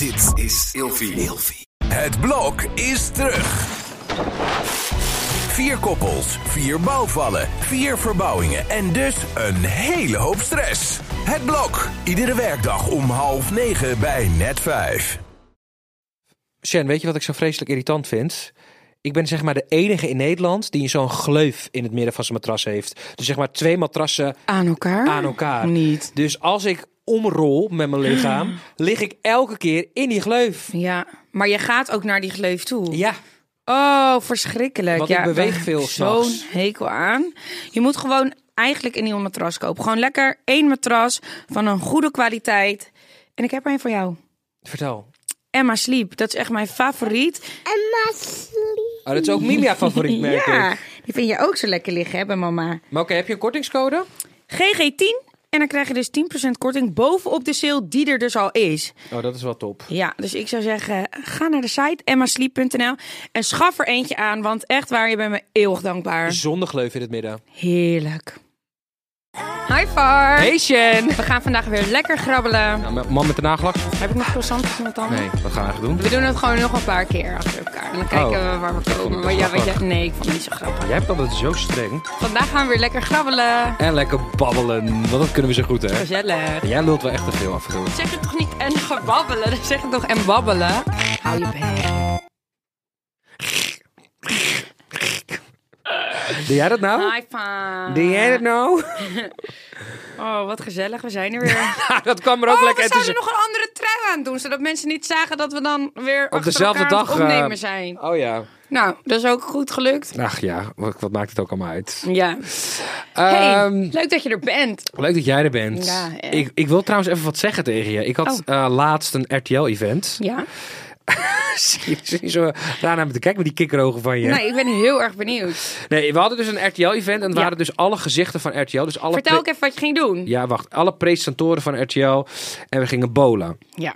Dit is Ilfie. Het blok is terug. Vier koppels, vier bouwvallen, vier verbouwingen en dus een hele hoop stress. Het blok, iedere werkdag om half negen bij net vijf. Shen, weet je wat ik zo vreselijk irritant vind? Ik ben zeg maar de enige in Nederland die zo'n gleuf in het midden van zijn matras heeft. Dus zeg maar twee matrassen Aan elkaar? aan elkaar. Niet. Dus als ik omrol met mijn lichaam, lig ik elke keer in die gleuf. Ja, maar je gaat ook naar die gleuf toe. Ja, Oh, verschrikkelijk. Want ja, ik beweeg veel Zo'n hekel aan. Je moet gewoon eigenlijk een nieuwe matras kopen. Gewoon lekker één matras van een goede kwaliteit. En ik heb er een voor jou. vertel. Emma Sleep. Dat is echt mijn favoriet. Oh, dat is ook Mimia favoriet, merk ja, ik. die vind je ook zo lekker liggen, hè, bij mama. Maar oké, heb je een kortingscode? GG10. En dan krijg je dus 10% korting bovenop de sale die er dus al is. Oh, dat is wel top. Ja, dus ik zou zeggen, ga naar de site emmasleep.nl en schaf er eentje aan, want echt waar, je bent me eeuwig dankbaar. Gleuf in het midden. Heerlijk. Hi Far. Hey Shen! We gaan vandaag weer lekker grabbelen. Nou, man met de nagelak? Heb ik nog croissantjes in het tanden? Nee, wat gaan we eigenlijk doen? We doen het gewoon nog een paar keer achter elkaar. En dan kijken Oh. we waar we komen. het Maar ja, weet je, nee, ik vond het niet zo grappig. Jij hebt altijd zo streng. Vandaag gaan we weer lekker grabbelen. En lekker babbelen, want dat kunnen we zo goed, hè? Gezellig. Jij lult wel echt te veel af en toe. Zeg het toch niet en gebabbelen? Dan zeg het toch en babbelen? Hou je bek. Doe jij dat nou? High five. Doe jij dat nou? Oh, wat gezellig. We zijn er weer. dat kwam er ook oh, lekker we tussen. zouden nog een andere trui aan doen, zodat mensen niet zagen dat we dan weer Op dezelfde dag. het opnemen eh, zijn. Oh ja. Nou, dat is ook goed gelukt. Ach ja, wat, wat maakt het ook allemaal uit? Ja. Hey, Ehm, leuk dat je er bent. Leuk dat jij er bent. Ja, eh. ik, ik wil trouwens even wat zeggen tegen je. Ik had Oh. eh, laatst een RTL-event. Ja. Zie je- zo raar naar me te kijken met die kikkerogen van je. Nee, ik ben heel erg benieuwd. Nee, we hadden dus een RTL-event en het Ja. waren dus alle gezichten van RTL. Dus alle Vertel ook even wat je ging doen. Ja, wacht. Alle presentatoren van RTL. En we gingen bowlen. Ja.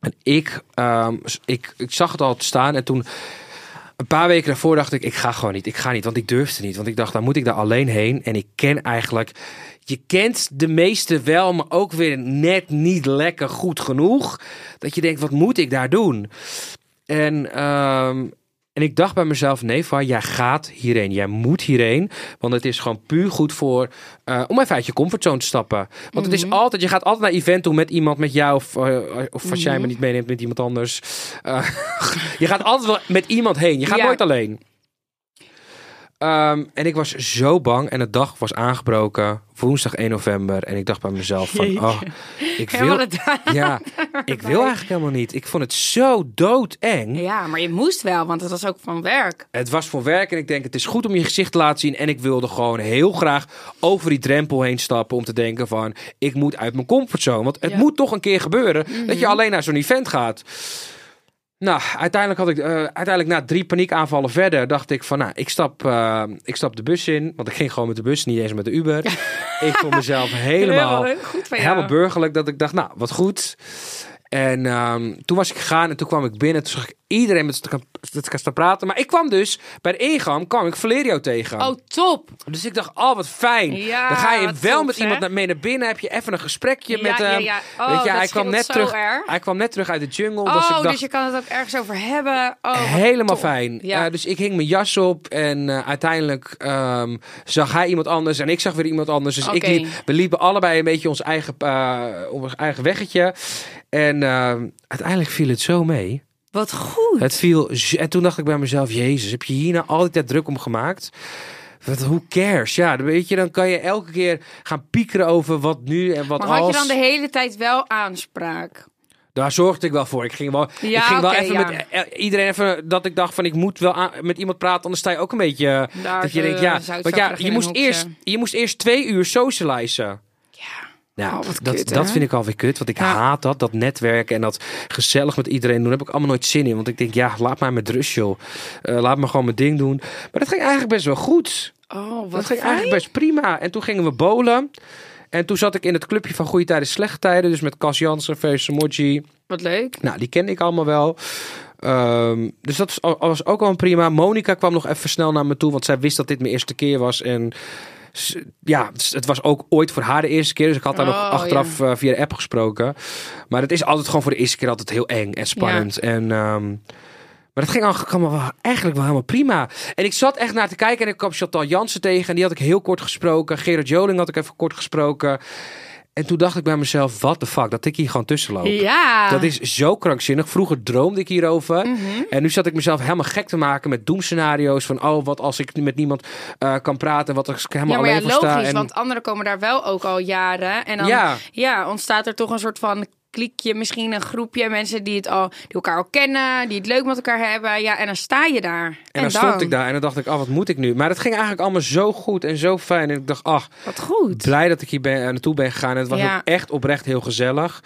En ik, ehm, ik, ik zag het al staan en toen... Een paar weken daarvoor dacht ik, ik ga gewoon niet. Ik ga niet, want ik durfde niet. Want ik dacht, dan moet ik daar alleen heen. En ik ken eigenlijk... Je kent de meeste wel, maar ook weer net niet lekker goed genoeg. Dat je denkt, wat moet ik daar doen? En, ehm, en ik dacht bij mezelf, nee, Va, jij gaat hierheen. Jij moet hierheen. Want het is gewoon puur goed voor... eh, om even uit je comfortzone te stappen. Want het is altijd... Je gaat altijd naar event toe met iemand, met jou. Of, eh, of als jij me niet meeneemt met iemand anders. Eh, je gaat altijd wel met iemand heen. Je gaat Ja. nooit alleen. Ehm, en ik was zo bang. En de dag was aangebroken. Woensdag 1 november. En ik dacht bij mezelf van... Oh, ik wil... Ja, ik wil eigenlijk helemaal niet. Ik vond het zo doodeng. Ja, maar je moest wel, want het was ook van werk. Het was voor werk en ik denk het is goed om je gezicht te laten zien. En ik wilde gewoon heel graag over die drempel heen stappen om te denken van... Ik moet uit mijn comfortzone. Want het Ja. Mhm. moet toch een keer gebeuren dat je alleen naar zo'n event gaat. Nou, uiteindelijk had ik, eh, uiteindelijk na drie paniekaanvallen verder, dacht ik van, nou, ik stap, eh, ik stap de bus in, want ik ging gewoon met de bus, niet eens met de Uber. ik vond mezelf helemaal, helemaal burgerlijk, dat ik dacht, nou, wat goed. En ehm, toen was ik gegaan en toen kwam ik binnen, toen zag ik iedereen met elkaar staan praten. Maar ik kwam dus, bij de ingang kwam ik Valerio tegen. Oh, top. Dus ik dacht, oh wat fijn. Ja, dan ga je wel top, met iemand naar, mee naar binnen, heb je even een gesprekje Ja, met hem. ja. Oh, Weet je, hij kwam net terug. erg. Hij kwam net terug uit de jungle. dus Oh, ik dacht, dus je kan het ook ergens over hebben. Oh, Helemaal top. fijn. Ja. Eh, dus ik hing mijn jas op en eh, uiteindelijk ehm, zag hij iemand anders en ik zag weer iemand anders. Dus ik liep, we liepen allebei een beetje ons eigen, eh, ons eigen weggetje. En ehm, uiteindelijk viel het zo mee. Wat goed. Het viel, en toen dacht ik bij mezelf, jezus, heb je hier nou al die tijd druk om gemaakt? Wat, who cares? Ja, dan weet je, dan kan je elke keer gaan piekeren over wat nu en wat Maar had je als. dan de hele tijd wel aanspraak? Daar zorgde ik wel voor. Ik ging wel, Ja, ik ging wel even ja. met eh, iedereen even dat ik dacht van ik moet wel aan- met iemand praten, anders sta je ook een beetje eh, Daar dat je denkt ja, zout want ja, je moest eerst je moest eerst twee uur socializen. Ja. Ja, Oh, dat, kut, dat vind ik alweer kut, want ik Ja. haat dat, dat netwerken en dat gezellig met iedereen doen. Daar heb ik allemaal nooit zin in, want ik denk ja, laat mij met rust joh. Eh, laat me gewoon mijn ding doen. Maar dat ging eigenlijk best wel goed. Oh, Dat wat ging fijn. eigenlijk best prima. En toen gingen we bowlen. En toen zat ik in het clubje van Goede Tijden, Slechte Tijden. Dus met Cas Jansen, Emoji. Wat leuk. Nou, die kende ik allemaal wel. Ehm, dus dat was, ook wel prima. Monica kwam nog even snel naar me toe, want zij wist dat dit mijn eerste keer was. En ja, het was ook ooit voor haar de eerste keer. Dus ik had haar nog Oh, achteraf eh, via de app gesproken. Maar het is altijd gewoon voor de eerste keer altijd heel eng en spannend. En, ehm, maar dat ging eigenlijk allemaal wel, eigenlijk wel helemaal prima. En ik zat echt naar te kijken en ik kwam Chantal Jansen tegen. En die had ik heel kort gesproken. Gerard Joling had ik even kort gesproken. En toen dacht ik bij mezelf, what the fuck, dat ik hier gewoon tussen loop. Ja. Dat is zo krankzinnig. Vroeger droomde ik hierover. Mhm. En nu zat ik mezelf helemaal gek te maken met doemscenario's. Van, oh, wat als ik met niemand eh, kan praten. Wat als ik helemaal Ja, maar ja, alleen sta. logisch, En, want anderen komen daar wel ook al jaren. En dan Ja. ja. ontstaat er toch een soort van kliekje, misschien een groepje mensen die, het al, die elkaar al kennen, die het leuk met elkaar hebben. Ja, en dan sta je daar. En, en dan stond ik daar en dan dacht ik, oh, wat moet ik nu? Maar het ging eigenlijk allemaal zo goed en zo fijn. En ik dacht, ach, Wat goed. blij dat ik hier ben, eh, naartoe ben gegaan. En het was Ja. ook echt oprecht heel gezellig.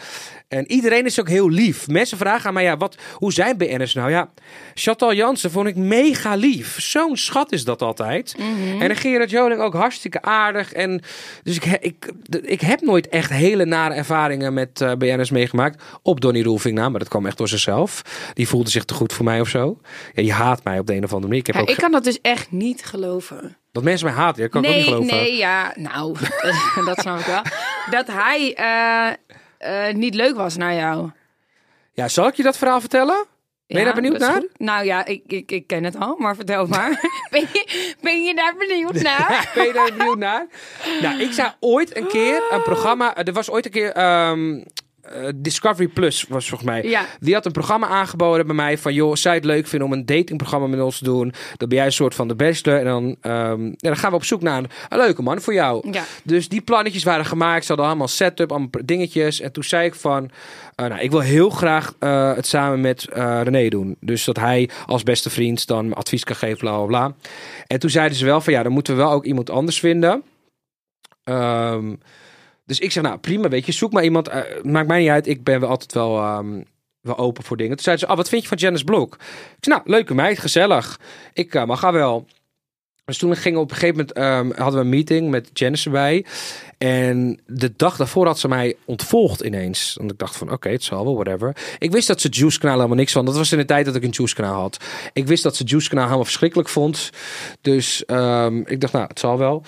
En iedereen is ook heel lief. Mensen vragen aan mij, ja, wat, hoe zijn BN'ers nou? Ja, Chantal Jansen vond ik mega lief. Zo'n schat is dat altijd. Mhm. En Gerard Joling ook hartstikke aardig. En dus ik, ik, ik heb nooit echt hele nare ervaringen met eh BN'ers meegemaakt. Op Donny Roelving na, maar dat kwam echt door zichzelf. Die voelde zich te goed voor mij of zo. Ja, die haat mij op de een of andere manier. Ik heb Ja, ook ik kan dat dus echt niet geloven. Dat mensen mij haten, dat kan ik ook niet geloven. nee, ja, nou, dat snap ik wel. Dat hij eh, eh, niet leuk was naar jou. Ja, zal ik je dat verhaal vertellen? Ben je daar benieuwd naar? goed. Nou ja, ik, ik, ik ken het al, maar vertel maar. ben, je, ben je daar benieuwd naar? Ben je daar benieuwd naar? Nou, ik zou ooit een keer een programma... Er was ooit een keer... ehm, eh, Discovery Plus was volgens mij. Ja. Die had een programma aangeboden bij mij van... joh, zou je het leuk vinden om een datingprogramma met ons te doen? Dan ben jij een soort van de bachelor. En dan, ehm, ja, dan gaan we op zoek naar een, een leuke man voor jou. Ja. Dus die plannetjes waren gemaakt. Ze hadden allemaal setup, allemaal dingetjes. En toen zei ik van... eh, nou, ik wil heel graag eh, het samen met René doen. Dus dat hij als beste vriend dan advies kan geven, bla, bla, bla. En toen zeiden ze wel van... ja, dan moeten we wel ook iemand anders vinden. Ehm, dus ik zeg, nou prima, weet je, zoek maar iemand. eh, maakt mij niet uit, ik ben wel altijd wel, ehm, wel open voor dingen. Toen zeiden ze, oh, wat vind je van Janice Blok? Ik zei, nou, leuke meid, gezellig. Ik eh, mag haar wel. Dus toen gingen op een gegeven moment, ehm, hadden we een meeting met Janice erbij. En de dag daarvoor had ze mij ontvolgd ineens. Want ik dacht van, oké, het zal wel, whatever. Ik wist dat ze Juice Kanaal helemaal niks van. Dat was in de tijd dat ik een Juice Kanaal had. Ik wist dat ze Juice Kanaal helemaal verschrikkelijk vond. Dus ehm, ik dacht, nou, het zal wel.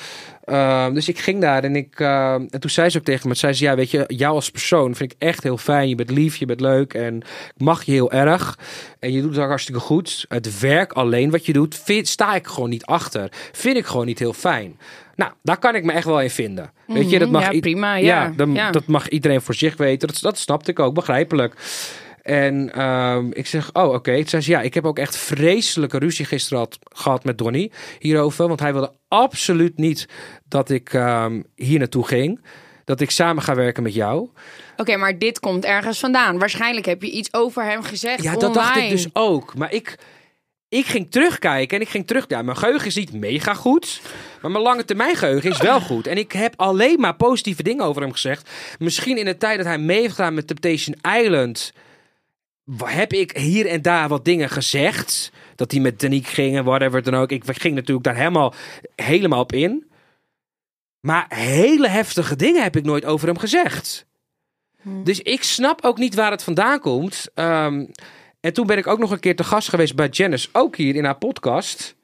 Ehm, dus ik ging daar en ik ehm, en toen zei ze ook tegen me, zei ze ja, weet je, jou als persoon vind ik echt heel fijn. Je bent lief, je bent leuk en ik mag je heel erg. En je doet het ook hartstikke goed. Het werk alleen wat je doet, vind, sta ik gewoon niet achter. Vind ik gewoon niet heel fijn. Nou, daar kan ik me echt wel in vinden. Weet je, dat mag Mhm, ja, i- prima, ja, dan- ja. dat mag iedereen voor zich weten. Dat, dat snapte ik ook, begrijpelijk. En ehm, ik zeg, oh oké. Toen zei ze, ja, ik heb ook echt vreselijke ruzie gisteren had, gehad met Donny hierover. Want hij wilde absoluut niet dat ik ehm, hier naartoe ging. Dat ik samen ga werken met jou. Oké, maar dit komt ergens vandaan. Waarschijnlijk heb je iets over hem gezegd Ja, dat dacht ik dus ook. Maar ik, ik ging terugkijken en ik ging terug. Ja, mijn geheugen is niet mega goed. Maar mijn lange termijn geheugen is wel goed. En ik heb alleen maar positieve dingen over hem gezegd. Misschien in de tijd dat hij mee heeft gedaan met Temptation Island. Heb ik hier en daar wat dingen gezegd? Dat hij met Danique ging en whatever dan ook. Ik ging natuurlijk daar helemaal, helemaal op in. Maar hele heftige dingen heb ik nooit over hem gezegd. Dus ik snap ook niet waar het vandaan komt. Ehm, en toen ben ik ook nog een keer te gast geweest bij Janice, ook hier in haar podcast.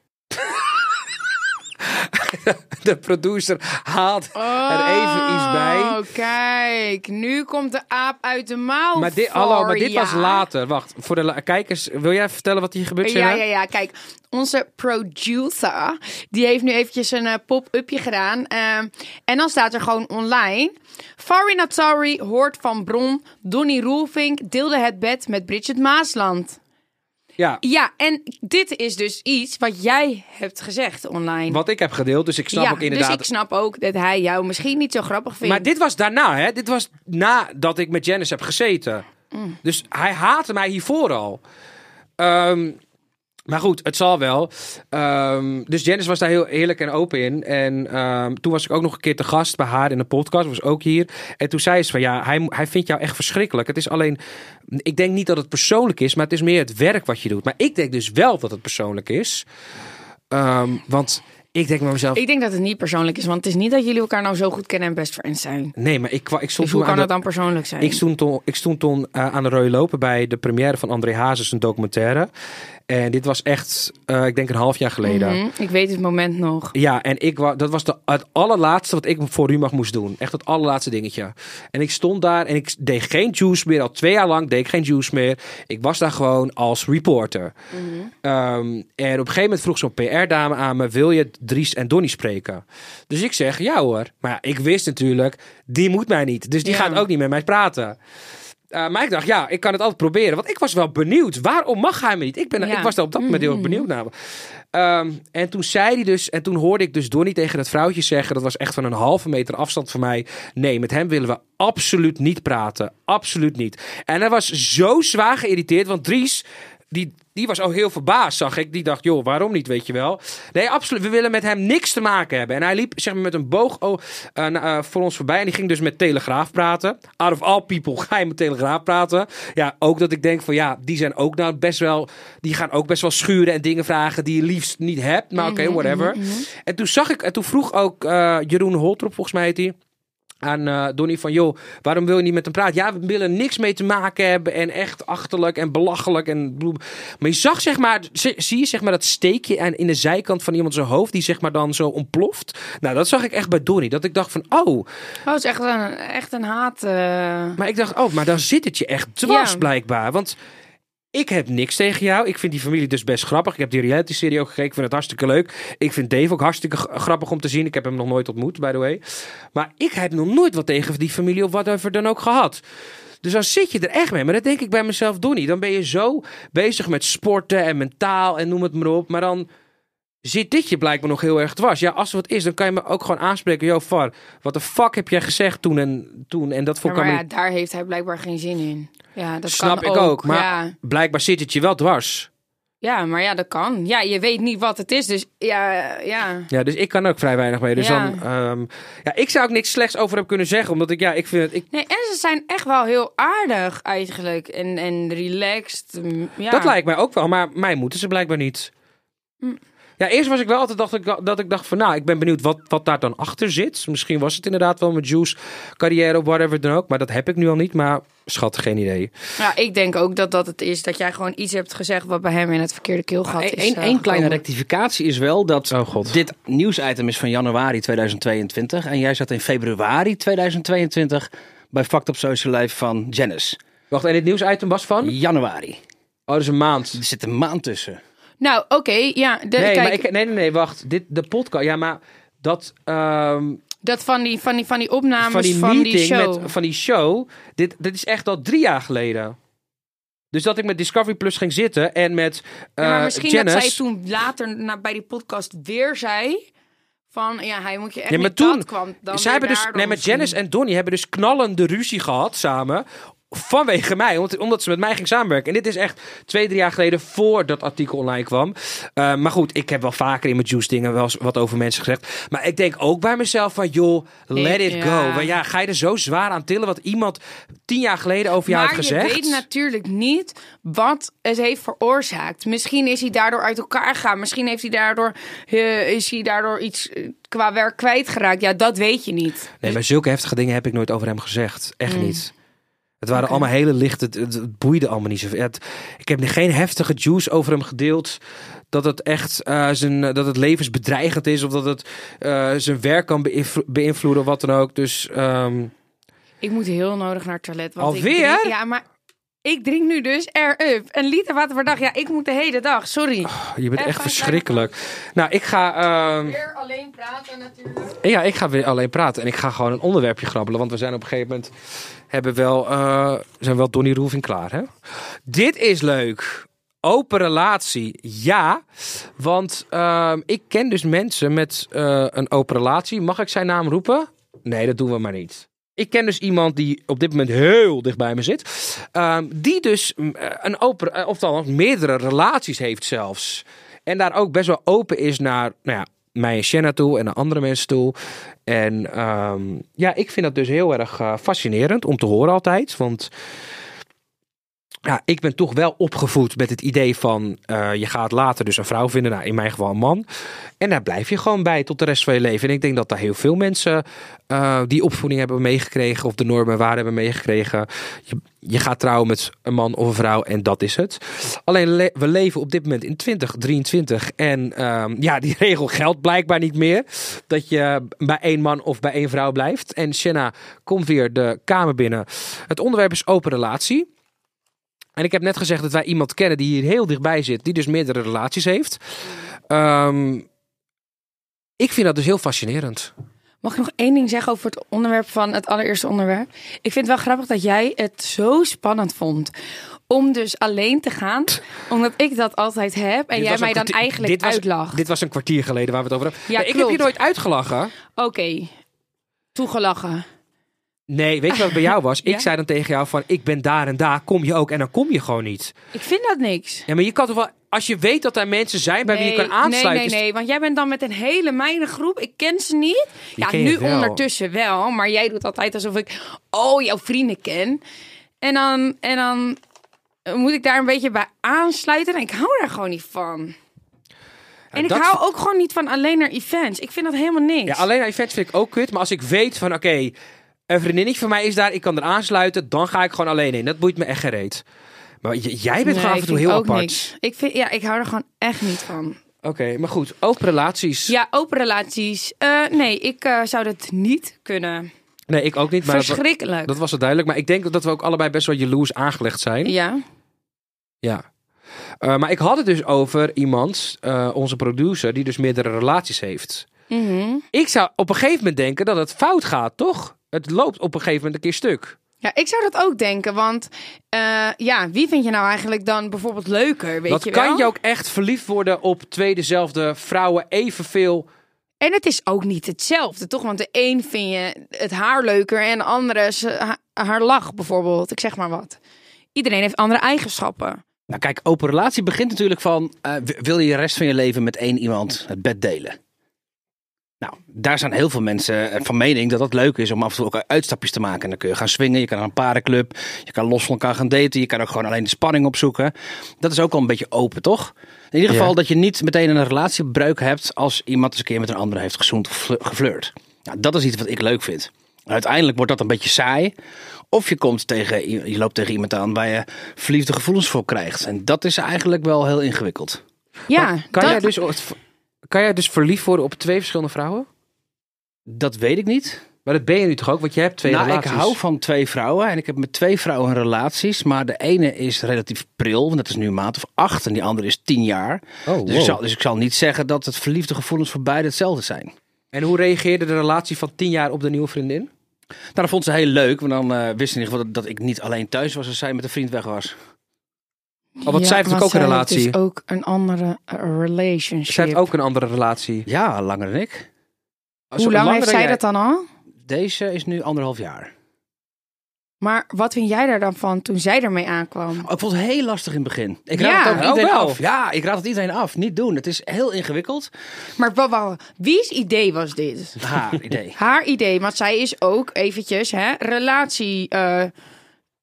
De producer haalt er even iets bij. Oh, kijk. Nu komt de aap uit de mouw. Maar dit, hallo, maar dit was later. Wacht, voor de kijkers, wil jij vertellen wat hier gebeurt? Ja, ja, ja. Kijk, onze producer, die heeft nu eventjes een eh, pop-upje gedaan. Ehm, en dan staat er gewoon online. Sorry, hoort van bron. Donny Roelvink deelde het bed met Bridget Maasland. Ja, Ja, en dit is dus iets wat jij hebt gezegd online. wat ik heb gedeeld, dus ik snap ja, ook inderdaad. dus ik snap ook dat hij jou misschien niet zo grappig vindt. Maar dit was daarna, hè? Dit was nadat ik met Janice heb gezeten. Mm. Dus hij haatte mij hiervoor al. Ehm, maar goed, het zal wel. Ehm, dus Janice was daar heel eerlijk en open in. En ehm, toen was ik ook nog een keer te gast bij haar in de podcast. Was ook hier. En toen zei ze van ja, hij, hij vindt jou echt verschrikkelijk. Het is alleen, ik denk niet dat het persoonlijk is, maar het is meer het werk wat je doet. Maar ik denk dus wel dat het persoonlijk is. Ehm, want ik denk bij mezelf, Ik denk dat het niet persoonlijk is, want het is niet dat jullie elkaar nou zo goed kennen en best friends zijn. nee, maar ik, ik stond Dus hoe kan de- het dan persoonlijk zijn? Ik stond toen, ik stond toen eh, aan de rode lopen bij de première van André Hazes, een documentaire. En dit was echt, eh, ik denk een half jaar geleden. Mhm, Ik weet het moment nog. Ja, en ik wa dat was de, het allerlaatste wat ik voor Rumach moest doen. Echt het allerlaatste dingetje. En ik stond daar en ik deed geen juice meer. Al twee jaar lang deed ik geen juice meer. Ik was daar gewoon als reporter. Ehm, en op een gegeven moment vroeg zo'n PR-dame aan me... wil je Dries en Donny spreken? Dus ik zeg, ja hoor. Maar ja, ik wist natuurlijk, die moet mij niet. Dus die Ja. gaat ook niet met mij praten. Uh, maar ik dacht, ja, ik kan het altijd proberen. Want ik was wel benieuwd. Waarom mag hij me niet? Ik, ben, Ja. ik was daar op dat moment heel erg benieuwd naar. Ehm, en toen zei hij dus, en toen hoorde ik dus Donnie tegen dat vrouwtje zeggen, dat was echt van een halve meter afstand van mij. Nee, met hem willen we absoluut niet praten. Absoluut niet. En hij was zo zwaar geïrriteerd, want Dries, die, die was ook heel verbaasd, zag ik. Die dacht, joh, waarom niet, weet je wel? Nee, absoluut. We willen met hem niks te maken hebben. En hij liep zeg maar, met een boog oh, eh, eh, voor ons voorbij. En die ging dus met Telegraaf praten. Out of all people ga je met Telegraaf praten. Ja, ook dat ik denk van, ja, die zijn ook nou best wel... Die gaan ook best wel schuren en dingen vragen die je liefst niet hebt. Maar oké, whatever. En toen zag ik, en toen vroeg ook eh, Jeroen Holtrop, volgens mij heet hij aan Donnie van, joh, waarom wil je niet met hem praten? Ja, we willen niks mee te maken hebben en echt achterlijk en belachelijk en bloem. Maar je zag zeg maar, zie je zeg maar dat steekje aan in de zijkant van iemand zijn hoofd die zeg maar dan zo ontploft? Nou, dat zag ik echt bij Donnie. Dat ik dacht van, oh, Oh, het is echt een, echt een haat. eh. maar ik dacht, oh, maar dan zit het je echt dwars Ja. blijkbaar. Want ik heb niks tegen jou. Ik vind die familie dus best grappig. Ik heb die reality-serie ook gekeken. Ik vind het hartstikke leuk. Ik vind Dave ook hartstikke grappig om te zien. Ik heb hem nog nooit ontmoet, by the way. Maar ik heb nog nooit wat tegen die familie of whatever dan ook gehad. Dus dan zit je er echt mee. Maar dan denk ik bij mezelf, Donnie, dan ben je zo bezig met sporten en mentaal en noem het maar op. Maar dan zit dit je blijkbaar nog heel erg dwars. Ja, als er wat is, dan kan je me ook gewoon aanspreken. Yo, Far, wat de fuck heb jij gezegd toen en toen? En dat Ja, vond ik maar ja, daar heeft hij blijkbaar geen zin in. Ja, dat Snap kan ik ook, maar Ja. blijkbaar zit het je wel dwars. ja, maar ja, dat kan. Ja, je weet niet wat het is, dus ja, ja. Ja, dus ik kan ook vrij weinig mee. Dus Ja. dan, ehm, ja, ik zou ook niks slechts over hem kunnen zeggen, omdat ik, ja, ik vind het, ik, Nee, en ze zijn echt wel heel aardig eigenlijk. En, en relaxed. mm, Ja. dat lijkt mij ook wel, maar mij moeten ze blijkbaar niet. Hm. Ja, eerst was ik wel altijd dacht ik, dat ik dacht van, nou, ik ben benieuwd wat, wat daar dan achter zit. Misschien was het inderdaad wel mijn juice carrière of whatever dan ook, maar dat heb ik nu al niet. Maar schat, geen idee. Ja, ik denk ook dat dat het is. Dat jij gewoon iets hebt gezegd wat bij hem in het verkeerde keelgat is. Eén eh, kleine rectificatie is wel dat Oh, God. dit nieuwsitem is van januari 2022 en jij zat in februari 2022 bij Fact Up Social Life van Janice. Wacht, en dit nieuwsitem was van? Januari. Oh, is een maand. Er zit een maand tussen. Nou, oké, ja. De, Nee, kijk, maar ik, nee, nee, nee, wacht. Dit, de podcast, ja, maar dat... ehm, dat van die, van die, van die opnames van die van die show. met van die show. Dit, dit is echt al drie jaar geleden. Dus dat ik met Discovery Plus ging zitten en met Ja, maar eh, misschien Janice. dat zij toen later na, bij die podcast weer zei... Van, ja, hij moet je echt Ja, maar toen- kwam. Dan Zij hebben dus, nee, met misschien. Janice en Donnie hebben dus knallende ruzie gehad samen. Vanwege mij, omdat, ze met mij ging samenwerken. En dit is echt twee, drie jaar geleden voor dat artikel online kwam. Eh, maar goed, ik heb wel vaker in mijn juice dingen wel eens wat over mensen gezegd. Maar ik denk ook bij mezelf van, joh, let it Ja. go. Maar ja, ga je er zo zwaar aan tillen wat iemand tien jaar geleden over jou Maar heeft je gezegd? weet natuurlijk niet wat het heeft veroorzaakt. Misschien is hij daardoor uit elkaar gegaan. Misschien heeft hij daardoor, eh, is hij daardoor iets eh, qua werk kwijtgeraakt. Ja, dat weet je niet. Nee, maar zulke heftige dingen heb ik nooit over hem gezegd. Echt Mm. niet. Het waren allemaal hele lichte... Het, boeide allemaal niet zoveel. Het, ik heb geen heftige juice over hem gedeeld. Dat het echt eh, zijn, dat het levensbedreigend is. Of dat het eh, zijn werk kan beïnvlo- beïnvloeden. Wat dan ook. Dus ehm, Ik moet heel nodig naar het toilet. Want Alweer? Ik drink, ja, maar ik drink nu dus Air Up. Een liter water per dag. Ja, ik moet de hele dag. Sorry. je bent Echt verschrikkelijk. Nou, ik ga... ehm, Weer alleen praten natuurlijk. Ja, ik ga weer alleen praten en ik ga gewoon een onderwerpje grabbelen. Want we zijn op een gegeven moment hebben wel, eh, zijn wel Donnie Roelving klaar. Hè? Dit is leuk. Open relatie, ja. Want ehm, ik ken dus mensen met eh, een open relatie. Mag ik zijn naam roepen? Nee, dat doen we maar niet. Ik ken dus iemand die op dit moment heel dicht bij me zit. ehm, die dus mm, eh, een open, eh, of dan meerdere relaties heeft zelfs. En daar ook best wel open is naar, nou ja, mij en Shanna toe en naar andere mensen toe. En ehm, ja, ik vind dat dus heel erg eh, fascinerend om te horen altijd. Want ja, ik ben toch wel opgevoed met het idee van eh, je gaat later dus een vrouw vinden, nou, in mijn geval een man. En daar blijf je gewoon bij tot de rest van je leven. En ik denk dat daar heel veel mensen eh, die opvoeding hebben meegekregen of de normen en waarden hebben meegekregen. Je, gaat trouwen met een man of een vrouw en dat is het. Alleen le- we leven op dit moment in 2023 en ehm, ja, die regel geldt blijkbaar niet meer. Dat je bij één man of bij één vrouw blijft. En Shanna komt weer de kamer binnen. Het onderwerp is open relatie. En ik heb net gezegd dat wij iemand kennen die hier heel dichtbij zit, die dus meerdere relaties heeft. Ehm, ik vind dat dus heel fascinerend. Mag ik nog één ding zeggen over het onderwerp van het allereerste onderwerp? Ik vind het wel grappig dat jij het zo spannend vond. Om dus alleen te gaan. Omdat ik dat altijd heb. En Dit jij mij dan eigenlijk dit was- uitlacht. Dit was een kwartier geleden waar we het over hebben. Ja, Nee, ik heb je nooit uitgelachen. Oké. Toegelachen. Nee, weet je wat bij jou was? Ja? Ik zei dan tegen jou van, ik ben daar en daar, kom je ook? En dan kom je gewoon niet. Ik vind dat niks. Ja, maar je kan toch wel, als je weet dat er mensen zijn bij wie je kan aansluiten. Nee, nee, nee. Want jij bent dan met een hele mijne groep. Ik ken ze niet. Ja, nu wel. ondertussen wel. Maar jij doet altijd alsof ik, oh, jouw vrienden ken. En dan, en dan moet ik daar een beetje bij aansluiten. En ik hou daar gewoon niet van. En ik hou ook gewoon niet van alleen naar events. Ik vind dat helemaal niks. Ja, alleen aan events vind ik ook kut. Maar als ik weet van, oké, een vriendinnetje van mij is daar, ik kan er aansluiten, dan ga ik gewoon alleen in. Dat boeit me echt gereed. Maar j- jij bent gewoon af en toe heel ook apart. niks. Ik, vind, ja, ik hou er gewoon echt niet van. Oké, maar goed. Open relaties. Ja, open relaties. Eh, nee, ik eh, zou dat niet kunnen. Nee, ik ook niet. Maar dat, Verschrikkelijk. dat was het duidelijk. Maar ik denk dat we ook allebei best wel jaloers aangelegd zijn. Ja. Ja. Eh, maar ik had het dus over iemand, onze producer, die dus meerdere relaties heeft. Mhm. Ik zou op een gegeven moment denken dat het fout gaat, toch? Het loopt op een gegeven moment een keer stuk. Ja, ik zou dat ook denken. Want eh, ja, wie vind je nou eigenlijk dan bijvoorbeeld leuker? Weet dat je kan wel? je ook echt verliefd worden op twee dezelfde vrouwen evenveel. En het is ook niet hetzelfde, toch? Want de een vind je het haar leuker en de andere is, eh, ha- haar lach bijvoorbeeld. Ik zeg maar wat. Iedereen heeft andere eigenschappen. Nou kijk, open relatie begint natuurlijk van... eh, wil je de rest van je leven met één iemand het bed delen? Nou, daar zijn heel veel mensen eh, van mening dat dat leuk is om af en toe ook uitstapjes te maken. En dan kun je gaan swingen, je kan naar een parenclub, je kan los van elkaar gaan daten, je kan ook gewoon alleen de spanning opzoeken. Dat is ook wel een beetje open, toch? In ieder geval Ja. dat je niet meteen een relatiebreuk hebt als iemand eens een keer met een andere heeft gezoend of fl- geflirt. Nou, dat is iets wat ik leuk vind. Uiteindelijk wordt dat een beetje saai. Of je, komt tegen, je loopt tegen iemand aan waar je verliefde gevoelens voor krijgt. En dat is eigenlijk wel heel ingewikkeld. Ja, Kan, dat- jij dus, kan jij dus verliefd worden op twee verschillende vrouwen? Dat weet ik niet. Maar dat ben je nu toch ook, want je hebt twee nou, relaties. ik hou van twee vrouwen en ik heb met twee vrouwen relaties. Maar de ene is relatief pril, want dat is nu een maand of acht. En die andere is tien jaar. Oh, Dus, ik zal, dus ik zal niet zeggen dat het verliefde gevoelens voor beide hetzelfde zijn. En hoe reageerde de relatie van tien jaar op de nieuwe vriendin? Nou, dat vond ze heel leuk, want dan eh wist ze in ieder geval dat, dat ik niet alleen thuis was als zij met een vriend weg was. Oh, want zij heeft ook een zij relatie. heeft dus ook een andere eh, relationship. Zij heeft ook een andere relatie. Ja, langer dan ik. Hoe lang heeft zij dat dan al? Deze is nu anderhalf jaar. Maar wat vind jij daar dan van toen zij ermee aankwam? Oh, ik vond het heel lastig in het begin. Ik Ja, raad het ook oh iedereen wel. af. Ja, ik raad het iedereen af. Niet doen. Het is heel ingewikkeld. Maar wie's idee was dit? Haar idee. Haar idee, want zij is ook eventjes hè, relatie eh,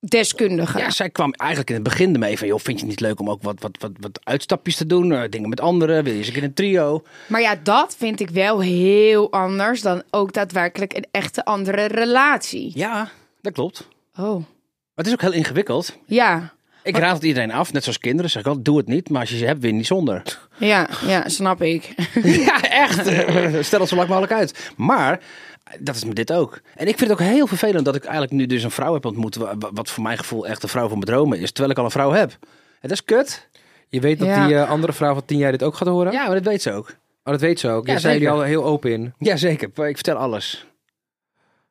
deskundige. Ja, zij kwam eigenlijk in het begin ermee van... joh, vind je het niet leuk om ook wat, wat, wat, wat uitstapjes te doen? eh, dingen met anderen? Wil je eens een keer een trio? Maar ja, dat vind ik wel heel anders dan ook daadwerkelijk een echte andere relatie. Ja, dat klopt. Oh, Maar het is ook heel ingewikkeld. ja. Ik raad het iedereen af, net zoals kinderen. Zeg ik altijd, doe het niet. Maar als je ze hebt, win je niet zonder. Ja, ja, snap ik. ja, echt. Stel het zo lang mogelijk uit. Maar dat is met dit ook. En ik vind het ook heel vervelend dat ik eigenlijk nu dus een vrouw heb ontmoet... wa- wa- wat voor mijn gevoel echt de vrouw van mijn dromen is. Terwijl ik al een vrouw heb. En dat is kut. Je weet dat Ja. die eh, andere vrouw van tien jaar dit ook gaat horen? Ja, maar dat weet ze ook. Oh, dat weet ze ook. Ja, Ja, zijn jullie al heel open in. Jazeker, ik vertel alles.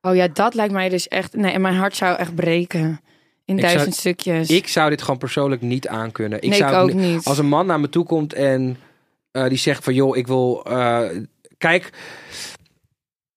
Oh ja, dat lijkt mij dus echt... Nee, en mijn hart zou echt breken. In Ik duizend zou- stukjes. Ik zou dit gewoon persoonlijk niet aankunnen. Ik nee, zou ik ook niet. Als een man naar me toe komt en eh, die zegt van... joh, ik wil... eh, kijk,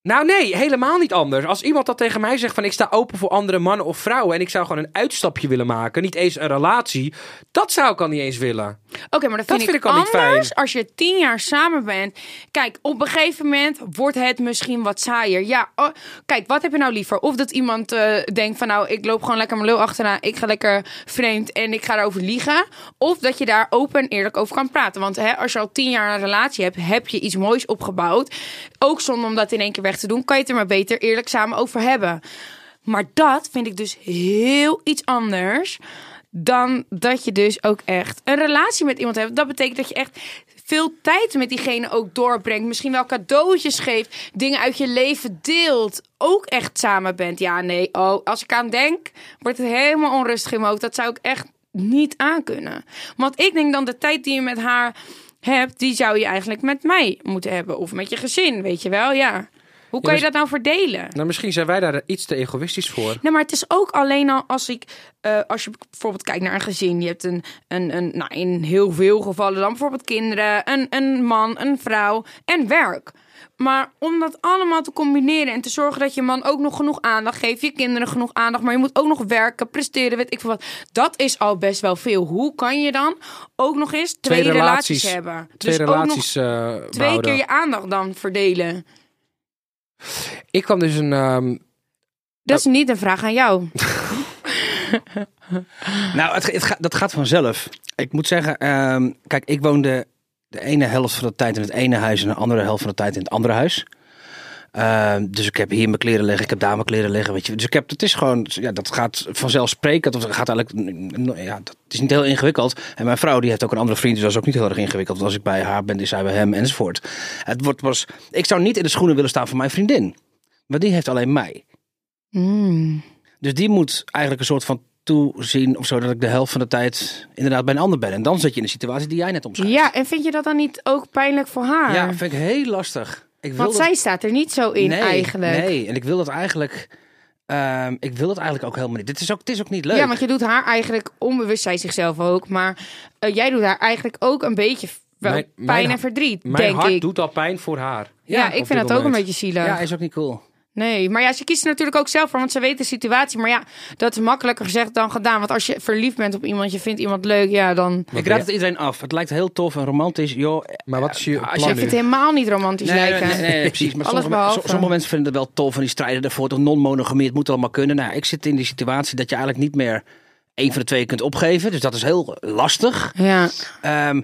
Nou nee, helemaal niet anders. Als iemand dat tegen mij zegt van ik sta open voor andere mannen of vrouwen en ik zou gewoon een uitstapje willen maken, niet eens een relatie, dat zou ik al niet eens willen. Oké, maar dat, Dat vind, vind ik ik al niet anders fijn. als je tien jaar samen bent. Kijk, op een gegeven moment wordt het misschien wat saaier. Ja, oh, kijk, wat heb je nou liever? Of dat iemand eh, denkt van nou, ik loop gewoon lekker mijn lul achterna. Ik ga lekker vreemd en ik ga erover liegen. Of dat je daar open en eerlijk over kan praten. Want hè, als je al tien jaar een relatie hebt, heb je iets moois opgebouwd. Ook zonder om dat in één keer weg te doen, kan je het er maar beter eerlijk samen over hebben. Maar dat vind ik dus heel iets anders dan dat je dus ook echt een relatie met iemand hebt. Dat betekent dat je echt veel tijd met diegene ook doorbrengt. Misschien wel cadeautjes geeft, dingen uit je leven deelt. Ook echt samen bent. Ja, nee, oh, als ik aan denk, wordt het helemaal onrustig in mijn hoofd. Dat zou ik echt niet aankunnen. Want ik denk dan de tijd die je met haar hebt, die zou je eigenlijk met mij moeten hebben. Of met je gezin, weet je wel, ja. Hoe kan je dat nou verdelen? Nou, misschien zijn wij daar iets te egoïstisch voor. Nee, maar het is ook alleen al als ik, eh, als je bijvoorbeeld kijkt naar een gezin, je hebt een, een, een nou, in heel veel gevallen dan bijvoorbeeld kinderen, een, een man, een vrouw en werk. Maar om dat allemaal te combineren en te zorgen dat je man ook nog genoeg aandacht geeft, je kinderen genoeg aandacht, maar je moet ook nog werken, presteren, weet ik veel wat. Dat is al best wel veel. Hoe kan je dan ook nog eens twee, Twee relaties, relaties. hebben? Twee dus ook nog relaties eh, twee behouden. keer je aandacht dan verdelen. Ik kwam dus een... ehm, Dat is niet een vraag aan jou. Nou, het, het gaat- dat gaat vanzelf. Ik moet zeggen, ehm, kijk, ik woonde de ene helft van de tijd in het ene huis en de andere helft van de tijd in het andere huis. Ehm, dus ik heb hier mijn kleren liggen, ik heb daar mijn kleren liggen, weet je. Dus ik heb, het is gewoon, ja, dat gaat vanzelfsprekend. Of dat gaat eigenlijk, ja, dat is niet heel ingewikkeld. En mijn vrouw, die heeft ook een andere vriend, dus dat is ook niet heel erg ingewikkeld. Want als ik bij haar ben, is zij bij hem, enzovoort. Het wordt pas, ik zou niet in de schoenen willen staan van mijn vriendin. Maar die heeft alleen mij. Hmm. Dus die moet eigenlijk een soort van toezien of zo dat ik de helft van de tijd inderdaad bij een ander ben. En dan zit je in de situatie die jij net omschrijft. Ja, en vind je dat dan niet ook pijnlijk voor haar? Ja, vind ik heel lastig. Ik wil Want dat- zij staat er niet zo in nee, eigenlijk. Nee, en ik wil dat eigenlijk. ehm, ik wil dat eigenlijk ook helemaal niet. Dit is ook, het is ook niet leuk. Ja, want je doet haar eigenlijk onbewust, zij zichzelf ook. Maar eh, jij doet haar eigenlijk ook een beetje wel Mijn- pijn mijn- en verdriet, mijn denk hart ik. doet al pijn voor haar. ja, ik vind dat ook een beetje zielig. ja, is ook niet cool. Nee, maar ja, ze kiest er natuurlijk ook zelf voor, want ze weet de situatie. Maar ja, dat is makkelijker gezegd dan gedaan. Want als je verliefd bent op iemand, je vindt iemand leuk, ja, dan... ik raad het iedereen af. Het lijkt heel tof en romantisch. Joh, Maar wat is je Als plan je nu? vind het helemaal niet romantisch Nee, lijken. nee, nee, nee, precies. Maar Alles sommige, sommige mensen vinden het wel tof en die strijden ervoor. Toch non-monogamie, het moet allemaal kunnen. Nou, ik zit in die situatie dat je eigenlijk niet meer één van de twee kunt opgeven. Dus dat is heel lastig. Ja, Ehm,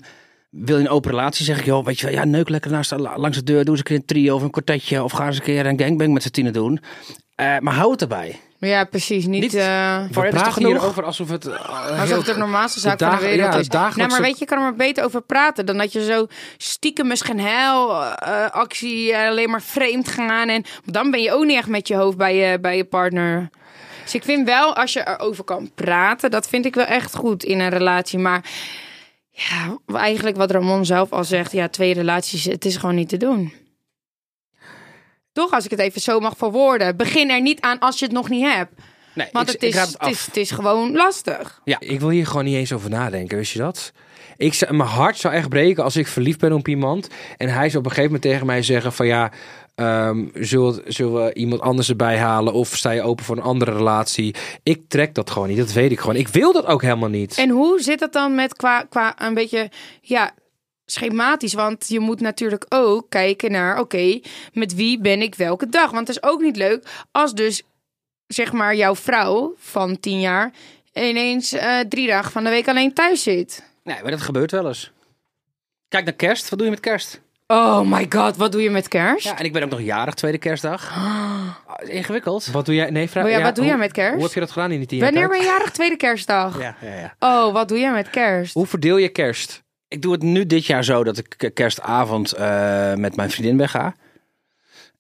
wil je een open relatie, zeg ik, joh, weet je wel, ja, neuk lekker naast, langs de deur, doe eens een keer een trio of een kwartetje of ga eens een keer een gangbang met z'n tienen doen. Eh, maar hou het erbij. ja precies. Niet, Niet- eh, We je is toch praten hierover alsof het... eh, Alsof het de normaalste zaak van de wereld ja, is. Nou, maar weet je, je kan er maar beter over praten dan dat je zo stiekem misschien hel eh, actie eh, alleen maar vreemd gaan. En dan ben je ook niet echt met je hoofd bij je, bij je partner. Dus ik vind wel, als je erover kan praten, dat vind ik wel echt goed in een relatie. Maar ja, eigenlijk wat Ramon zelf al zegt, ja, twee relaties, het is gewoon niet te doen. Toch, als ik het even zo mag verwoorden. Begin er niet aan als je het nog niet hebt. Nee, Want ik, het, is, het is, het is gewoon lastig. Ik wil hier gewoon niet eens over nadenken, wist je dat? Ik, mijn hart zou echt breken als ik verliefd ben op iemand. En hij zou op een gegeven moment tegen mij zeggen van ja, ehm, zullen, zullen we iemand anders erbij halen? Of sta je open voor een andere relatie? Ik trek dat gewoon niet, dat weet ik gewoon. Ik wil dat ook helemaal niet. En hoe zit het dan met qua, qua een beetje, ja, schematisch? Want je moet natuurlijk ook kijken naar, oké, met wie ben ik welke dag? Want het is ook niet leuk als dus, zeg maar, jouw vrouw van tien jaar ineens eh, drie dagen van de week alleen thuis zit. Nee, maar dat gebeurt wel eens. Kijk naar kerst. Wat doe je met kerst? Oh my god, wat doe je met kerst? Ja, en ik ben ook nog jarig, tweede kerstdag. Ah, is Ingewikkeld. Wat doe jij? Nee, vraag. Oh ja, wat doe hoe, jij met kerst? Hoe heb je dat gedaan in die tien jaar Wanneer tijd? ben je jarig? Tweede kerstdag. Ja, ja, ja. Oh, wat doe jij met kerst? Hoe verdeel je kerst? Ik doe het nu dit jaar zo dat ik kerstavond eh, met mijn vriendin wegga.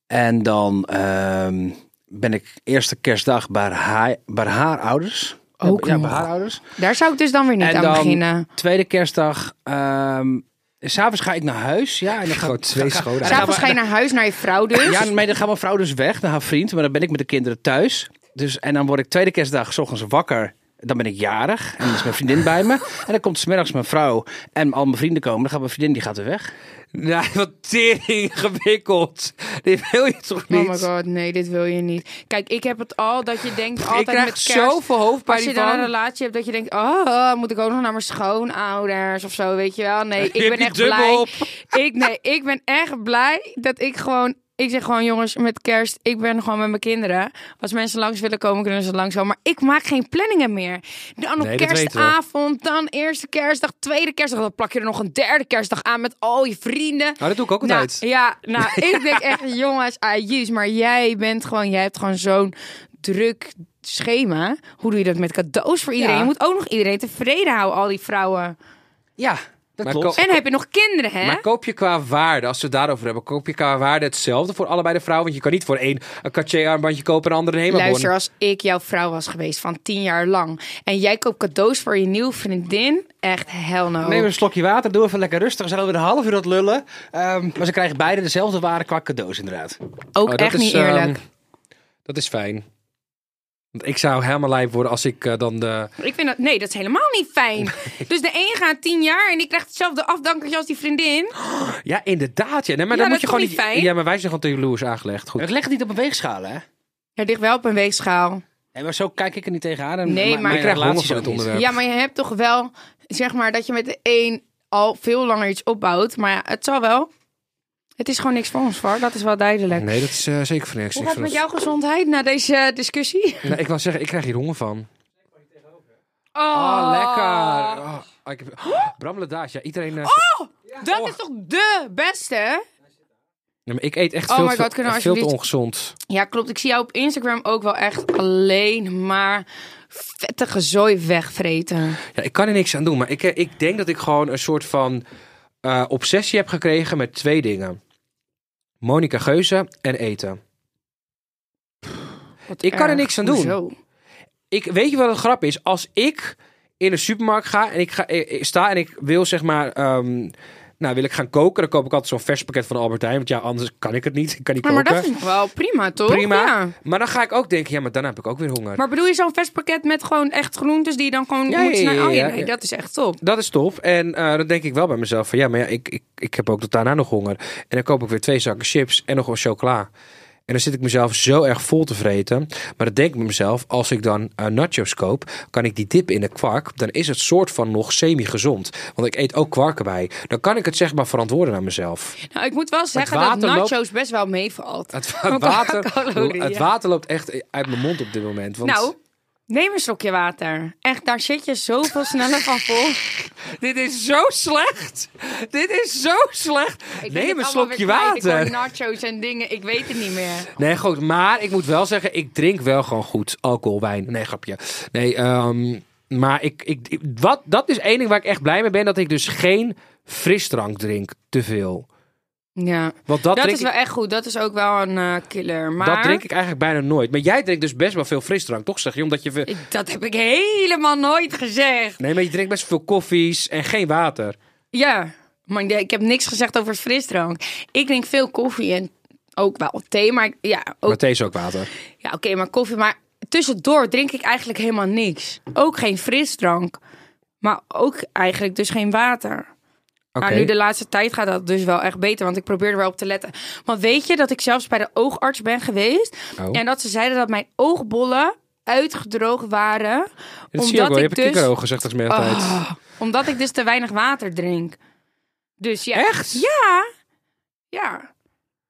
En dan ehm, ben ik eerste kerstdag bij haar, bij haar ouders. Ook ja, bij haar ouders. Daar zou ik dus dan weer niet En aan dan- beginnen. Tweede kerstdag. ehm S'avonds ga ik naar huis. Ja, en dan ga, Gewoon twee scholen. S'avonds ga je naar huis, naar je vrouw dus. Ja, nee, dan gaat mijn vrouw dus weg naar haar vriend. Maar dan ben ik met de kinderen thuis. Dus, en dan word ik tweede kerstdag 's ochtends wakker Dan ben ik jarig en dan is mijn vriendin bij me. En dan komt smiddags mijn vrouw en al mijn vrienden komen. Dan gaat mijn vriendin, die gaat weer weg. Nou, wat tering gewikkeld. Dit wil je toch niet? Oh my god, nee, dit wil je niet. Kijk, ik heb het al dat je denkt altijd ik krijg met kerst... zoveel hoofdpijn Als je dan een relatie hebt dat je denkt, oh, moet ik ook nog naar mijn schoonouders of zo, weet je wel? Nee, ik ben echt blij. op. Ik, nee, ik ben echt blij dat ik gewoon... Ik zeg gewoon, jongens, met kerst, ik ben gewoon met mijn kinderen. Als mensen langs willen komen, kunnen ze langs komen. Maar ik maak geen planningen meer. Dan op Nee, kerstavond, dan eerste kerstdag, tweede kerstdag. Dan plak je er nog een derde kerstdag aan met al je vrienden. Nou, dat doe ik ook Nou, altijd. ja, nou, ik denk echt, jongens, ajus. Maar jij bent gewoon, jij hebt gewoon zo'n druk schema. Hoe doe je dat met cadeaus voor iedereen? Ja. Je moet ook nog iedereen tevreden houden, al die vrouwen. Ja, dat Maar klopt. ko- En heb je nog kinderen, hè? Maar koop je qua waarde, als we het daarover hebben, koop je qua waarde hetzelfde voor allebei de vrouwen? Want je kan niet voor één een Cartier-armbandje kopen en de andere een Hemabon. Luister, als ik jouw vrouw was geweest van tien jaar lang... en jij koopt cadeaus voor je nieuwe vriendin... echt hell no. Neem een slokje water, doe even lekker rustig. We zijn alweer een half uur aan het lullen. Ehm, maar ze krijgen beide dezelfde waarde qua cadeaus inderdaad. ook Oh, dat echt is, niet eerlijk. ehm, dat is fijn. Want ik zou helemaal lijp worden als ik eh, dan de... Ik vind dat, nee, dat is helemaal niet fijn. Dus de een gaat tien jaar en die krijgt hetzelfde afdankertje als die vriendin. Ja, inderdaad. Ja, nee, maar Ja, dan dat moet je gewoon niet... fijn? Ja, maar wij zijn gewoon te jaloers aangelegd. Goed. Het ligt niet op een weegschaal, hè? Het ligt wel op een weegschaal. Nee, maar zo kijk ik er niet tegenaan. En Nee, ma- maar- mijn Ik krijg relatie honger van is het onderwerp. Ja, maar je hebt toch wel, zeg maar, dat je met de een al veel langer iets opbouwt. Maar ja, het zal wel. Het is gewoon niks voor ons, Var. Dat is wel duidelijk. Nee, dat is eh, zeker voor niks. Hoe gaat het met jouw gezondheid na deze eh, discussie? Nee, ik wil zeggen, ik krijg hier honger van. Oh, Oh, lekker. Oh, ik heb... Bramledaas, ja. Iedereen... eh, Dat is toch de beste? Nee, maar ik eet echt Oh veel, my te- God, echt veel te ongezond. Ja, klopt. Ik zie jou op Instagram ook wel echt alleen maar vettige zooi wegvreten. Ja, ik kan er niks aan doen. Maar ik, ik denk dat ik gewoon een soort van obsessie heb gekregen met twee dingen. Monica Geuze en eten. Wat Ik kan er erg. niks aan doen. Hoezo? Ik, weet je wat een grap is? Als ik in een supermarkt ga en ik, ga, ik, ik sta en ik wil zeg maar... ehm, nou, wil ik gaan koken, dan koop ik altijd zo'n vers pakket van Albert Heijn. Want ja, anders kan ik het niet. Ik kan niet maar koken. dat vind ik wel prima, toch? Prima. Ja. Maar dan ga ik ook denken, ja, maar dan heb ik ook weer honger. Maar bedoel je zo'n vers pakket met gewoon echt groentes die je dan gewoon Ja, moet snijden? Oh ja, nee, dat is echt top. Dat is top. En eh, dan denk ik wel bij mezelf van ja, maar ja, ik, ik, ik heb ook tot daarna nog honger. En dan koop ik weer twee zakken chips en nog wel chocola. En dan zit ik mezelf zo erg vol te vreten. Maar dan denk ik mezelf, als ik dan eh, nachos koop, kan ik die dip in de kwark. Dan is het soort van nog semi-gezond. Want ik eet ook kwark erbij. Dan kan ik het zeg maar verantwoorden aan mezelf. Nou, ik moet wel zeggen dat loopt- nachos best wel meevalt. Het, Qua water, het water loopt echt uit mijn mond op dit moment. Want Nou, neem een slokje water. Echt, daar zit je zoveel sneller van vol. dit is zo slecht. Dit is zo slecht. Ik Neem een slokje. Ik water. hoor nachos en dingen, ik weet het niet meer. Nee, goed. Maar ik moet wel zeggen, ik drink wel gewoon goed alcohol, wijn. Nee, grapje. Nee, ehm, maar ik, ik, ik- wat, dat is één ding waar ik echt blij mee ben. Dat ik dus geen frisdrank drink te veel. Ja, Want dat, is ik, wel echt goed. Dat is ook wel een eh, killer. Maar dat drink ik eigenlijk bijna nooit. Maar jij drinkt dus best wel veel frisdrank, toch? Zeg je, omdat je... Ik- dat heb ik helemaal nooit gezegd. Nee, maar je drinkt best veel koffies en geen water. Ja, maar ik heb niks gezegd over frisdrank. Ik drink veel koffie en ook wel thee, maar ja, ook Maar thee is ook water. Ja, oké, maar koffie. Maar tussendoor drink ik eigenlijk helemaal niks. Ook geen frisdrank. Maar ook eigenlijk dus geen water. Oké. Maar nu de laatste tijd gaat dat dus wel echt beter. Want ik probeer er wel op te letten. Want weet je dat ik zelfs bij de oogarts ben geweest. Oh. En dat ze zeiden dat mijn oogbollen uitgedroogd waren. Dat zie je ook wel. Je hebt ik een dus, kikkeroog gezegd als meer altijd. Ah, omdat ik dus te weinig water drink. Dus ja. Echt? Ja. Ja.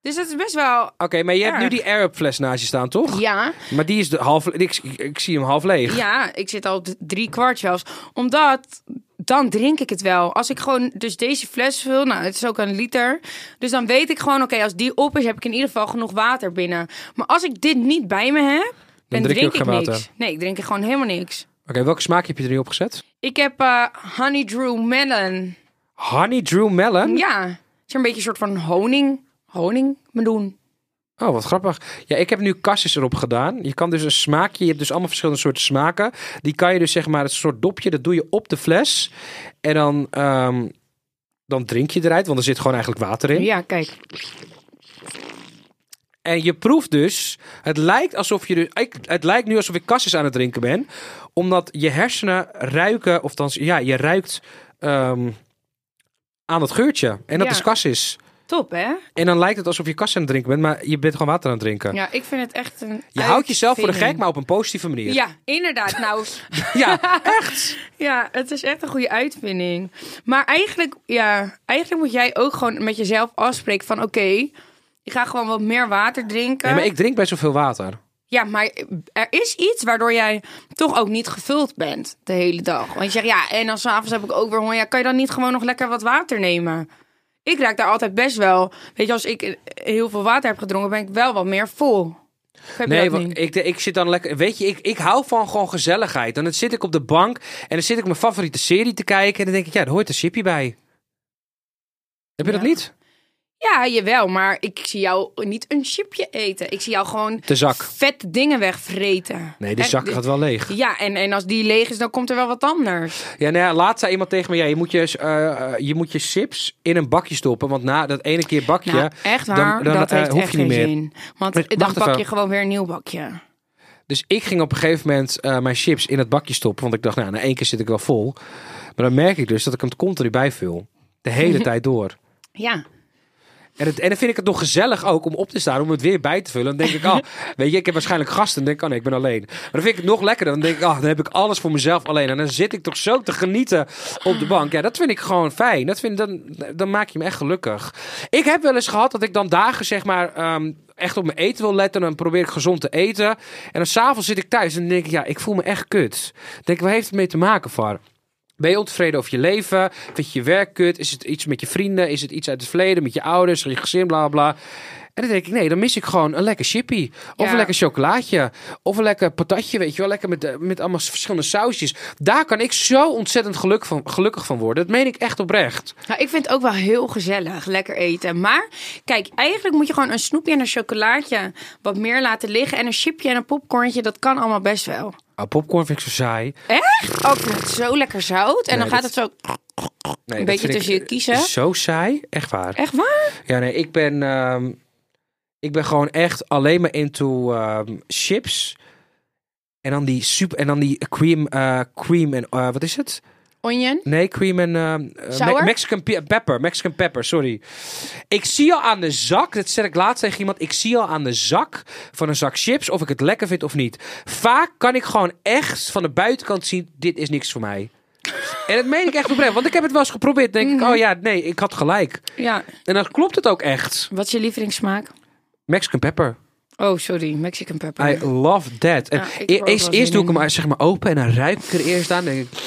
Dus dat is best wel... Oké, maar je hebt nu die Arab fles naast je staan, toch? Ja. Maar die is de half... Ik, ik zie hem half leeg. Ja, ik zit al op drie kwart zelfs. Omdat dan drink ik het wel. Als ik gewoon dus deze fles vul, nou, het is ook een liter. Dus dan weet ik gewoon, oké, als die op is, heb ik in ieder geval genoeg water binnen. Maar als ik dit niet bij me heb, dan, drink ik niks. water? Nee, ik drink er gewoon helemaal niks. Oké, welke smaak heb je er nu opgezet? Ik heb eh honey drew melon. Honey Drew Melon? Ja, het is een beetje een soort van honing, honing meloen. Oh, wat grappig. Ja, ik heb nu kassis erop gedaan. Je kan dus een smaakje, je hebt dus allemaal verschillende soorten smaken. Die kan je dus zeg maar, het soort dopje, dat doe je op de fles. En dan, ehm, dan drink je eruit, want er zit gewoon eigenlijk water in. Ja, kijk. En je proeft dus, het lijkt alsof je dus, ik, het lijkt nu alsof ik kassis aan het drinken ben. Omdat je hersenen ruiken, of dan, ja, je ruikt ehm, aan het geurtje. En dat Ja. is cassis. Top, hè? En dan lijkt het alsof je kas aan het drinken bent, maar je bent gewoon water aan het drinken. Ja, ik vind het echt een Je houdt jezelf voor de gek, maar op een positieve manier. Ja, inderdaad. Nou, Ja, echt. ja, het is echt een goede uitvinding. Maar eigenlijk, ja, eigenlijk moet jij ook gewoon met jezelf afspreken van... Oké, ik ga gewoon wat meer water drinken. Nee, maar ik drink best wel veel water. Ja, maar er is iets waardoor jij toch ook niet gevuld bent de hele dag. Want je zegt, ja, en dan s'avonds heb ik ook weer honger. Ja, kan je dan niet gewoon nog lekker wat water nemen? Ik raak daar altijd best wel... Weet je, als ik heel veel water heb gedronken, ben ik wel wat meer vol. Nee, want ik, ik zit dan lekker. Weet je, ik, ik hou van gewoon gezelligheid. En dan zit ik op de bank en dan zit ik mijn favoriete serie te kijken. En dan denk ik, ja, er hoort een chipje bij. Heb je dat niet? Ja, jawel, maar ik zie jou niet een chipje eten. Ik zie jou gewoon De zak. vette dingen wegvreten. Nee, die zak gaat wel leeg. Ja, en, en als die leeg is, dan komt er wel wat anders. Ja, nou ja, laatst zei iemand tegen me, ja, je moet je, eh, eh, je moet je chips in een bakje stoppen. Want na dat ene keer bakje, Nou, echt dan- waar, dan, dat eh, heeft hoef echt je niet geen meer. zin. Want Maar dan pak even. je gewoon weer een nieuw bakje. Dus ik ging op een gegeven moment mijn chips in het bakje stoppen. Want ik dacht, nou, na één keer zit ik wel vol. Maar dan merk ik dus dat ik hem continu bijvul. De hele tijd door. Ja, En, het, en dan vind ik het nog gezellig ook om op te staan, om het weer bij te vullen. Dan denk ik, oh, weet je, ik heb waarschijnlijk gasten. Dan denk ik, oh nee, ik ben alleen. Maar dan vind ik het nog lekkerder. Dan denk ik, oh, dan heb ik alles voor mezelf alleen. En dan zit ik toch zo te genieten op de bank. Ja, dat vind ik gewoon fijn. Dat vind, dan, dan maak je me echt gelukkig. Ik heb wel eens gehad dat ik dan dagen, zeg maar, ehm, echt op mijn eten wil letten. Dan probeer ik gezond te eten. En dan s'avonds zit ik thuis en dan denk ik, ja, ik voel me echt kut. Dan denk ik, waar heeft het mee te maken, Var? Ben je ontevreden over je leven? Vind je je werk kut? Is het iets met je vrienden? Is het iets uit het verleden met je ouders, je gezin, bla bla? En dan denk ik, nee, dan mis ik gewoon een lekker chippy. Of Ja. een lekker chocolaatje. Of een lekker patatje, weet je wel. Lekker met, eh, met allemaal verschillende sausjes. Daar kan ik zo ontzettend geluk van, gelukkig van worden. Dat meen ik echt oprecht. nou, ik vind het ook wel heel gezellig, lekker eten. Maar kijk, eigenlijk moet je gewoon een snoepje en een chocolaatje wat meer laten liggen. En een chipje en een popcornje, dat kan allemaal best wel. Oh, popcorn vind ik zo saai. Echt? Oh, ik vind het zo lekker zout. En Nee, dan gaat dat- het zo... Nee, Een beetje tussen je kiezen. Zo saai. Echt waar. Echt waar? Ja, nee, ik ben, ehm, ik ben gewoon echt alleen maar into ehm, chips. En dan die super, en dan die cream, eh, cream en, eh, wat is het? Onion? Nee, cream en eh? Me- Mexican pe- pepper. Mexican pepper, sorry. Ik zie al aan de zak, dat zeg ik laatst tegen iemand, ik zie al aan de zak van een zak chips of ik het lekker vind of niet. Vaak kan ik gewoon echt van de buitenkant zien, dit is niks voor mij. En dat meen ik echt oprecht, want ik heb het wel eens geprobeerd. Denk ik, oh ja, nee, ik had gelijk. Ja. En dan klopt het ook echt. Wat is je lievelingssmaak? Mexican pepper. Oh, sorry. Mexican pepper. I love that. En ik e- er eerst, doe ik hem maar, zeg maar open en dan ruik ik er eerst aan. Denk ik,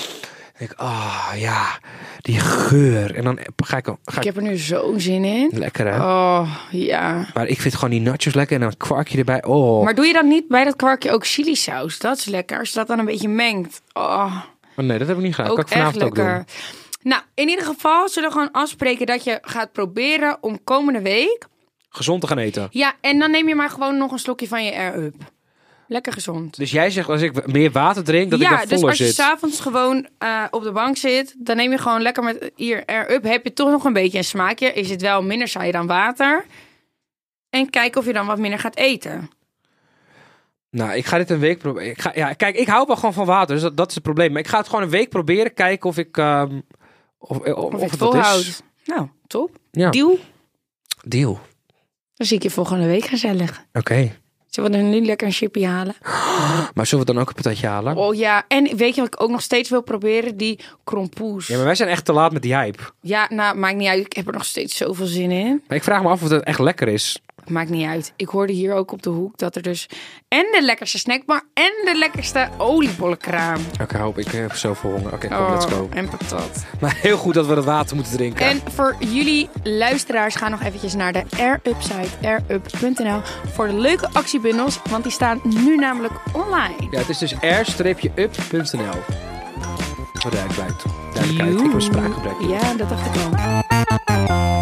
denk ik, ah ja, die geur. En dan ga ik, ga ik ik heb er nu zo'n zin in. lekker hè. Oh, ja. Maar ik vind gewoon die nachos lekker en dan een kwarkje erbij. Oh, Maar doe je dan niet bij dat kwarkje ook chili saus? Dat is lekker. Als je dat dan een beetje mengt. Oh, Oh, nee, dat heb ik niet gedaan. ook kan ik echt vanavond ook doen. Nou, in ieder geval zullen we gewoon afspreken dat je gaat proberen om komende week. Gezond te gaan eten. Ja, en dan neem je maar gewoon nog een slokje van je Air-Up. Lekker gezond. Dus jij zegt als ik meer water drink, dat ja, ik dan dus voller als je zit. s'avonds gewoon eh, op de bank zit, dan neem je gewoon lekker met hier Air-Up. Heb je toch nog een beetje een smaakje? Is het wel minder saai dan water? En kijk of je dan wat minder gaat eten. Nou, ik ga dit een week proberen. Ik ga, ja, kijk, ik hou wel gewoon van water, dus dat, dat is het probleem. Maar ik ga het gewoon een week proberen, kijken of ik... ehm, of, of, of, Of, het volhoudt. is. Nou, top. Ja, Deal. deal. Dan zie ik je volgende week gezellig. Oké. Zullen we dan nu lekker een chipje halen? Maar zullen we dan ook een patatje halen? Oh ja, en weet je wat ik ook nog steeds wil proberen? Die krompoes. Ja, maar wij zijn echt te laat met die hype. Ja, nou, maakt niet uit. Ik heb er nog steeds zoveel zin in. Maar ik vraag me af of het echt lekker is. Maakt niet uit. Ik hoorde hier ook op de hoek dat er dus en de lekkerste snackbar en de lekkerste oliebollenkraam. Oké, hoop ik heb zoveel honger. Oké, Oh, let's go. En patat. Maar heel goed dat we het water moeten drinken. En voor jullie luisteraars, ga nog eventjes naar de AirUp site, airup.nl, voor de leuke actiebundels, want die staan nu namelijk online. Ja, het is dus r-up.nl. Voor de duidelijkheid. Duidelijkheid, ik heb spraakgebrek. Ja, dat dacht ik al.